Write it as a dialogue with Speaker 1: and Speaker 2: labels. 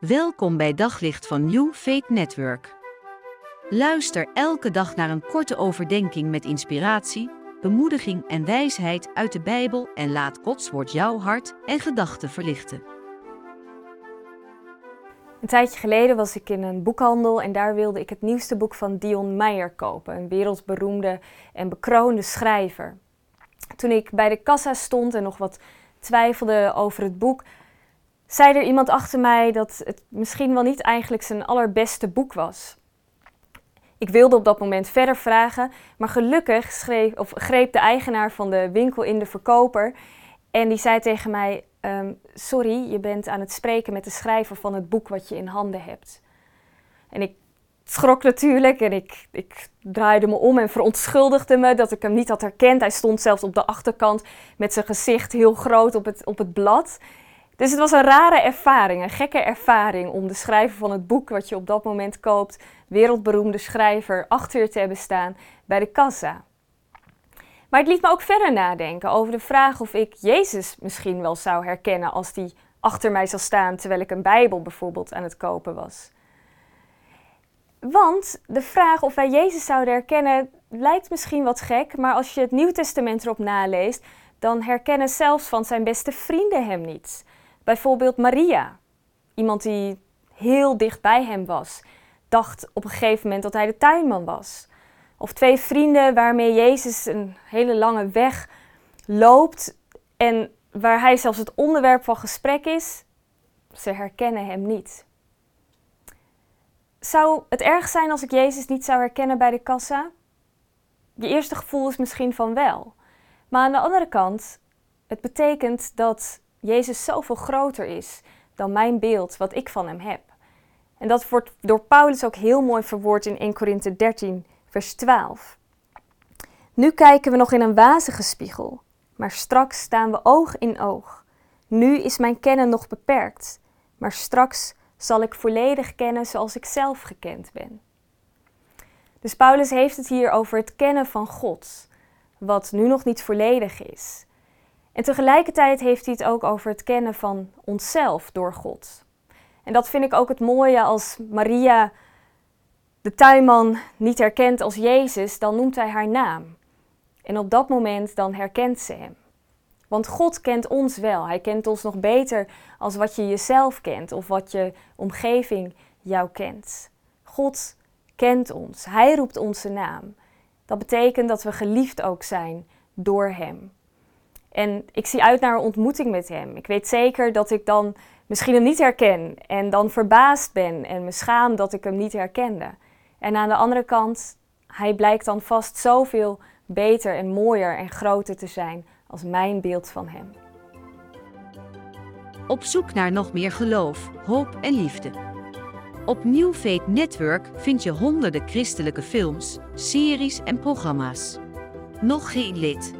Speaker 1: Welkom bij Daglicht van New Faith Network. Luister elke dag naar een korte overdenking met inspiratie, bemoediging en wijsheid uit de Bijbel en laat Gods woord jouw hart en gedachten verlichten.
Speaker 2: Een tijdje geleden was ik in een boekhandel en daar wilde ik het nieuwste boek van Dion Meyer kopen, een wereldberoemde en bekroonde schrijver. Toen ik bij de kassa stond en nog wat twijfelde over het boek, zei er iemand achter mij dat het misschien wel niet eigenlijk zijn allerbeste boek was. Ik wilde op dat moment verder vragen, maar gelukkig of greep de eigenaar van de winkel in de verkoper en die zei tegen mij: ehm, Sorry, je bent aan het spreken met de schrijver van het boek wat je in handen hebt. En ik schrok natuurlijk en ik, ik draaide me om en verontschuldigde me dat ik hem niet had herkend. Hij stond zelfs op de achterkant met zijn gezicht heel groot op het, op het blad. Dus het was een rare ervaring, een gekke ervaring om de schrijver van het boek wat je op dat moment koopt, wereldberoemde schrijver, achter je te hebben staan bij de kassa. Maar het liet me ook verder nadenken over de vraag of ik Jezus misschien wel zou herkennen als die achter mij zou staan terwijl ik een Bijbel bijvoorbeeld aan het kopen was. Want de vraag of wij Jezus zouden herkennen lijkt misschien wat gek, maar als je het Nieuw Testament erop naleest, dan herkennen zelfs van zijn beste vrienden hem niet. Bijvoorbeeld Maria, iemand die heel dicht bij hem was, dacht op een gegeven moment dat hij de tuinman was. Of twee vrienden waarmee Jezus een hele lange weg loopt en waar hij zelfs het onderwerp van gesprek is, ze herkennen hem niet. Zou het erg zijn als ik Jezus niet zou herkennen bij de kassa? Je eerste gevoel is misschien van wel. Maar aan de andere kant, het betekent dat Jezus zoveel groter is dan mijn beeld wat ik van hem heb. En dat wordt door Paulus ook heel mooi verwoord in 1 Korinthe 13, vers 12. Nu kijken we nog in een wazige spiegel, maar straks staan we oog in oog. Nu is mijn kennen nog beperkt, maar straks zal ik volledig kennen zoals ik zelf gekend ben. Dus Paulus heeft het hier over het kennen van God, wat nu nog niet volledig is. En tegelijkertijd heeft hij het ook over het kennen van onszelf door God. En dat vind ik ook het mooie als Maria de tuinman niet herkent als Jezus, dan noemt hij haar naam. En op dat moment dan herkent ze hem. Want God kent ons wel. Hij kent ons nog beter als wat je jezelf kent of wat je omgeving jou kent. God kent ons. Hij roept onze naam. Dat betekent dat we geliefd ook zijn door Hem. En ik zie uit naar een ontmoeting met Hem. Ik weet zeker dat ik dan misschien Hem niet herken en dan verbaasd ben en me schaam dat ik Hem niet herkende. En aan de andere kant, Hij blijkt dan vast zoveel beter en mooier en groter te zijn als mijn beeld van Hem.
Speaker 1: Op zoek naar nog meer geloof, hoop en liefde. Op New Network vind je honderden christelijke films, series en programma's. Nog geen lid?